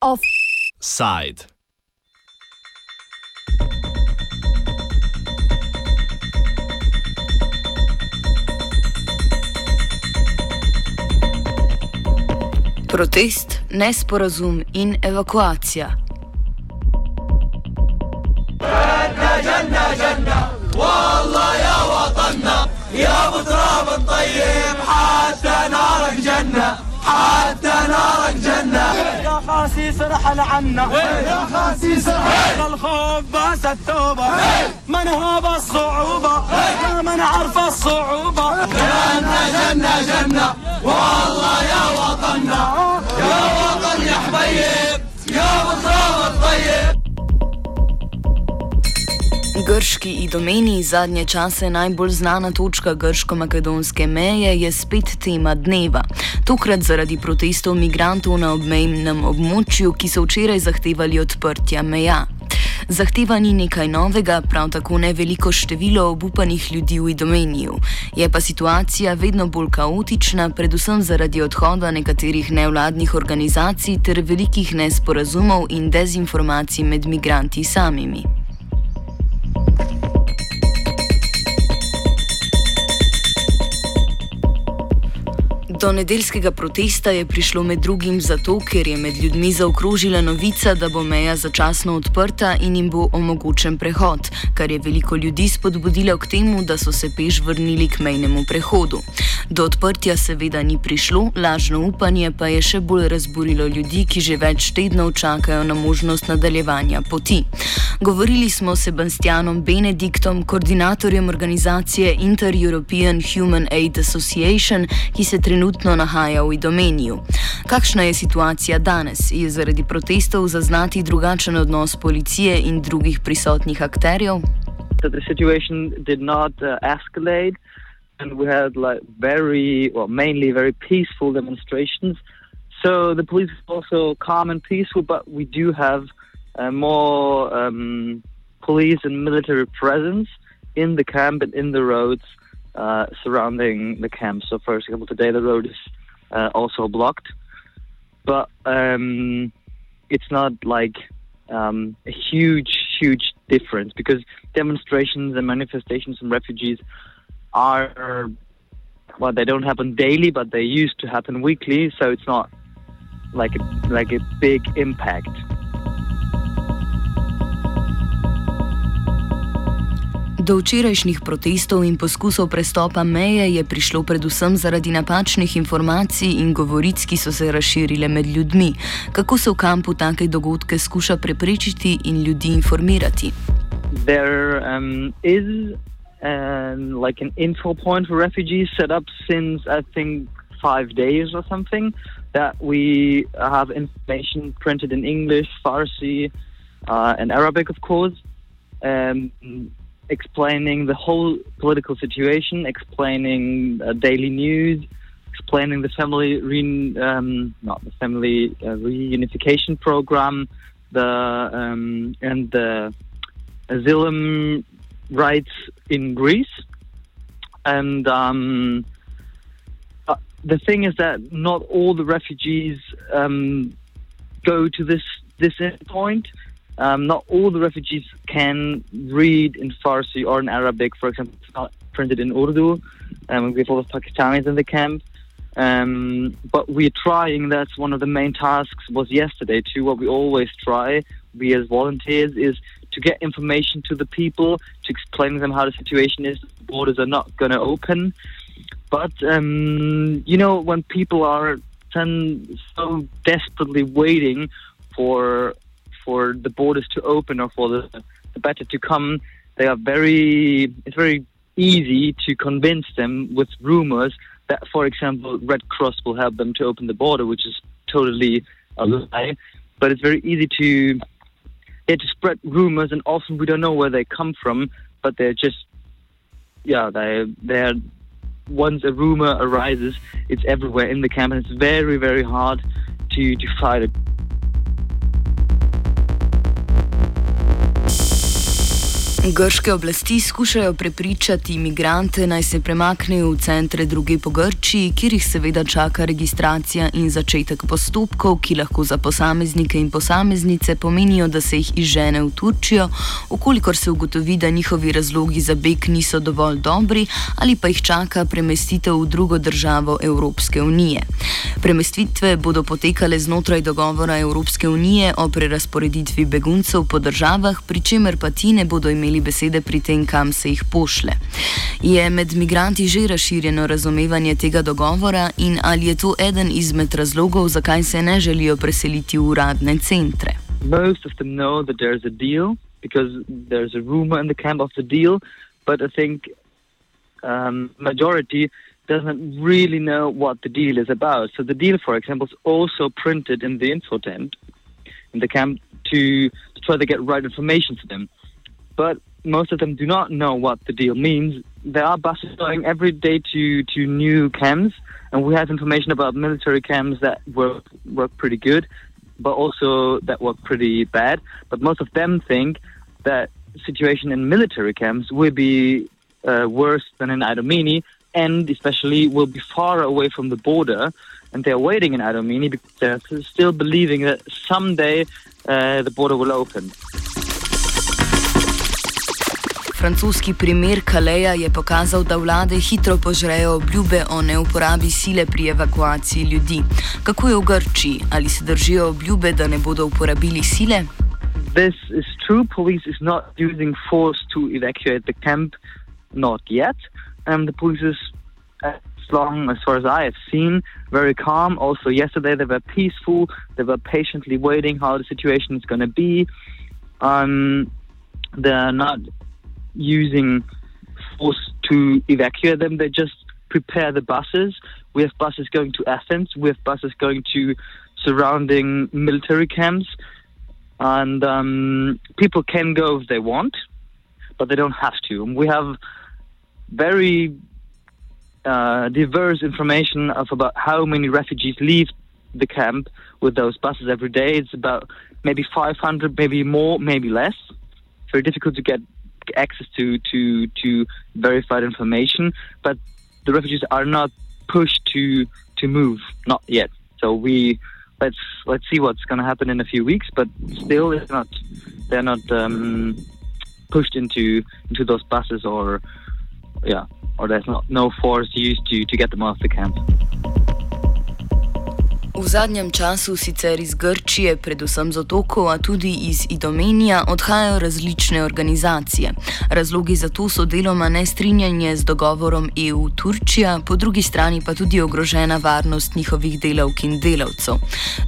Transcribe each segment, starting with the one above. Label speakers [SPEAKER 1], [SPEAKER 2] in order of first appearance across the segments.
[SPEAKER 1] Offside.
[SPEAKER 2] Protest, nesporazum in evakuacija.
[SPEAKER 3] يا خاسيس رحل عنا يا خاسيس رحل الخوف باس التوبة. من هاب الصعوبة؟ يا من عرف الصعوبة. جنة جنة جنة. والله يا وطننا. يا وطن يا حبيب. يا بطرام الطيب.
[SPEAKER 2] Grški idomeni zadnje čase najbolj znana točka grško-makedonske meje je spet tema dneva. Tokrat zaradi protestov migrantov na obmejnem območju, ki so včeraj zahtevali odprtja meja. Zahteva ni nekaj novega, prav tako ne veliko število obupanih ljudi v Idomeniju. Je pa situacija vedno bolj kaotična, predvsem zaradi odhoda nekaterih nevladnih organizacij ter velikih nesporazumov in dezinformacij med migranti samimi. Do nedeljskega protesta je prišlo med drugim zato, ker je med ljudmi zaokrožila novica, da bo meja začasno odprta in jim bo omogočen prehod, kar je veliko ljudi spodbudilo k temu, da so se peš vrnili k mejnemu prehodu. Do odprtja seveda ni prišlo, lažno upanje pa je še bolj razburilo ljudi, ki že več tednov čakajo na možnost nadaljevanja poti. Govorili smo s Sebastianom Benediktom, koordinatorjem organizacije Inter-European Human Aid Association, ki se trenutno nahaja v Idomeniju. Kakšna je situacija danes? Je zaradi protestov zaznati drugačen odnos policije in drugih prisotnih akterjev?
[SPEAKER 4] So the situation did not uh, escalate, and we had like very, well, mainly very peaceful demonstrations. So the police is also calm and peaceful, but we do have uh, more um, police and military presence in the camp and in the roads uh, surrounding the camp. So, for example, today the road is uh, also blocked, but um, it's not like um, a huge, huge difference because demonstrations and manifestations from refugees are well, they don't happen daily, but they used to happen weekly. So it's not like a, like a big impact.
[SPEAKER 2] Do včerajšnjih protestov in poskusov prestopa meje je prišlo predvsem zaradi napačnih informacij in govoric, ki so se razširile med ljudmi. Kako se v kampu take dogodke skuša preprečiti in ljudi informirati?
[SPEAKER 4] There um, is um, like an info point for refugees set up since I think five days or something. That we have information printed in English, Farsi, uh, and Arabic, of course. Um, explaining the whole political situation, explaining uh, daily news, explaining the family re- um, not the family uh, reunification program, the um, and the asylum rights in Greece, and um, uh, the thing is that not all the refugees um, go to this this point. Um, not all the refugees can read in Farsi or in Arabic. For example, it's not printed in Urdu. Um, we have a lot of Pakistanis in the camp. Um, but we're trying, that's one of the main tasks was yesterday too, what we always try, we as volunteers, is to get information to the people, to explain to them how the situation is, borders are not going to open. But, um, you know, when people are so desperately waiting for for the borders to open or for the, the better to come, they are very. It's very easy to convince them with rumors that, for example, Red Cross will help them to open the border, which is totally a lie. But it's very easy to yeah, to spread rumors, and often we don't know where they come from, but they're just yeah, they they're once a rumor arises, it's everywhere in the camp, and it's very very hard to to fight it.
[SPEAKER 2] Grške oblasti skušajo prepričati imigrante naj se premaknejo v centre druge po Grčiji, kjer jih seveda čaka registracija in začetek postopkov, ki lahko za posameznike in posameznice pomenijo, da se jih izžene v Turčijo, ukolikor se ugotovi, da njihovi razlogi za beg niso dovolj dobri ali pa jih čaka premestitev v drugo državo Evropske unije. Premestitve bodo potekale znotraj dogovora Evropske unije o prerasporeditvi beguncev po državah, pri čemer pa ti ne bodo imeli imeli besede pri tem, kam se jih pošle. Je med migranti že razširjeno razumevanje tega dogovora in ali je to eden izmed razlogov, zakaj se ne želijo preseliti v uradne centre?
[SPEAKER 4] Most of them know that there's a deal because there's a rumor in the camp of the deal, but I think um, majority doesn't really know what the deal is about. So the deal, for example, is also printed in the info tent in the camp to, to try to get right information to them. But most of them do not know what the deal means. There are buses going every day to, to new camps, and we have information about military camps that work work pretty good, but also that work pretty bad. But most of them think that situation in military camps will be uh, worse than in Idomeni, and especially will be far away from the border. And they're waiting in Idomeni because they're still believing that someday uh, the border will open.
[SPEAKER 2] Francoski primer Kaleja je pokazal, da vlade hitro požrejo obljube o neuporabi sile pri evakuaciji ljudi. Kako je v Grčiji? Ali se držijo obljube, da ne bodo uporabili sile?
[SPEAKER 4] This is true. Police is not using force to evacuate the camp, not yet. Um, the police is, as long as far as I have seen, very calm. Also, yesterday they were peaceful. They were patiently waiting how the situation is going to be. Um, they're not using force to evacuate them. They just prepare the buses. We have buses going to Athens. We have buses going to surrounding military camps. And um, people can go if they want, but they don't have to. And we have very uh, diverse information of about how many refugees leave the camp with those buses every day. It's about maybe 500, maybe more, maybe less. Very difficult to get access to to to verified information, but the refugees are not pushed to to move, not yet. So we let's let's see what's going to happen in a few weeks, but still, it's not they're not um, pushed into into those buses or yeah, or there's not no force used to to get them off the camp.
[SPEAKER 2] V zadnjem času sicer iz Grčije, predvsem z otokov, a tudi iz Idomenija, odhajajo različne organizacije. Razlogi za to so deloma nestrinjanje z dogovorom EU-Turčija, po drugi strani pa tudi ogrožena varnost njihovih delavk in delavcev.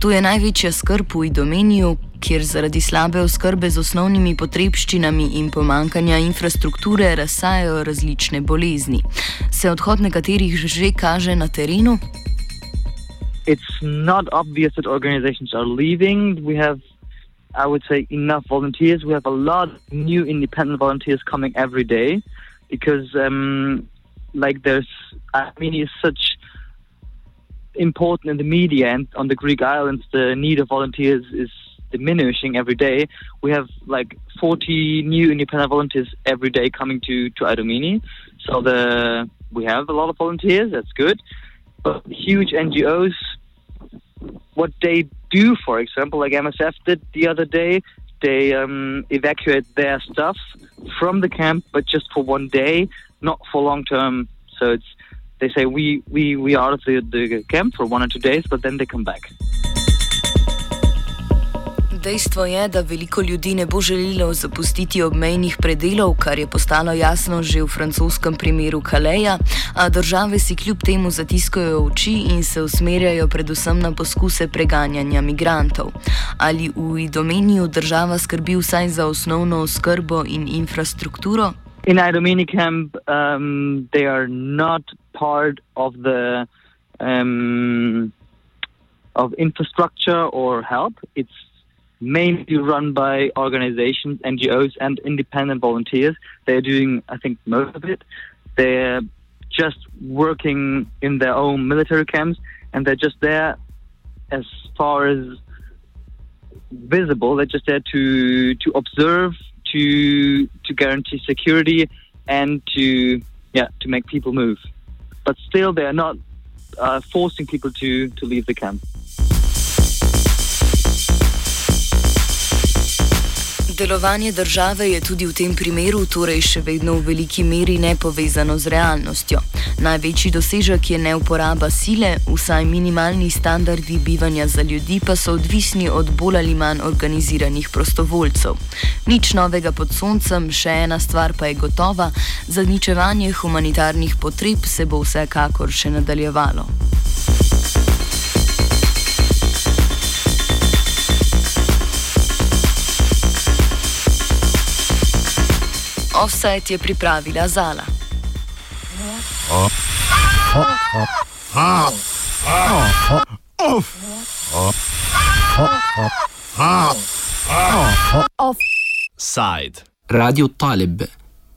[SPEAKER 2] To je največja skrb v Idomeniju, kjer zaradi slabe oskrbe z osnovnimi potrebščinami in pomankanja infrastrukture razsajajo različne bolezni. Se odhod nekaterih že kaže na terenu?
[SPEAKER 4] It's not obvious that organizations are leaving. We have, I would say, enough volunteers. We have a lot of new independent volunteers coming every day because, um, like, there's, I mean, it's such important in the media and on the Greek islands, the need of volunteers is diminishing every day. We have like 40 new independent volunteers every day coming to to Idomeni. So the we have a lot of volunteers. That's good. But huge NGOs, what they do, for example, like MSF did the other day, they um, evacuate their stuff from the camp, but just for one day, not for long term. So it's they say we we we are the, the camp for one or two days, but then they come back.
[SPEAKER 2] Dejstvo je, da veliko ljudi ne bo želelo zapustiti obmejnih predelov, kar je postalo jasno že v francoskem primeru Kaleja, a države si kljub temu zatiskajo oči in se usmerjajo predvsem na poskuse preganjanja migrantov. Ali v Idomeniju država skrbi vsaj za osnovno oskrbo in infrastrukturo?
[SPEAKER 4] In Idomeni camp, um, they are not part of the um, of infrastructure or help. It's mainly run by organizations, NGOs, and independent volunteers. They're doing, I think, most of it. They're just working in their own military camps, and they're just there as far as visible. They're just there to to observe, to to guarantee security and to yeah to make people move. But still, they are not uh, forcing people to to leave the camp.
[SPEAKER 2] Delovanje države je tudi v tem primeru torej še vedno v veliki meri nepovezano z realnostjo. Največji dosežek je neuporaba sile, vsaj minimalni standardi bivanja za ljudi pa so odvisni od bolj ali manj organiziranih prostovoljcev. Nič novega pod soncem, še ena stvar pa je gotova: zaničevanje humanitarnih potreb se bo vsekakor še nadaljevalo. Offset je pripravila Zala.
[SPEAKER 1] Offside. Radio Talib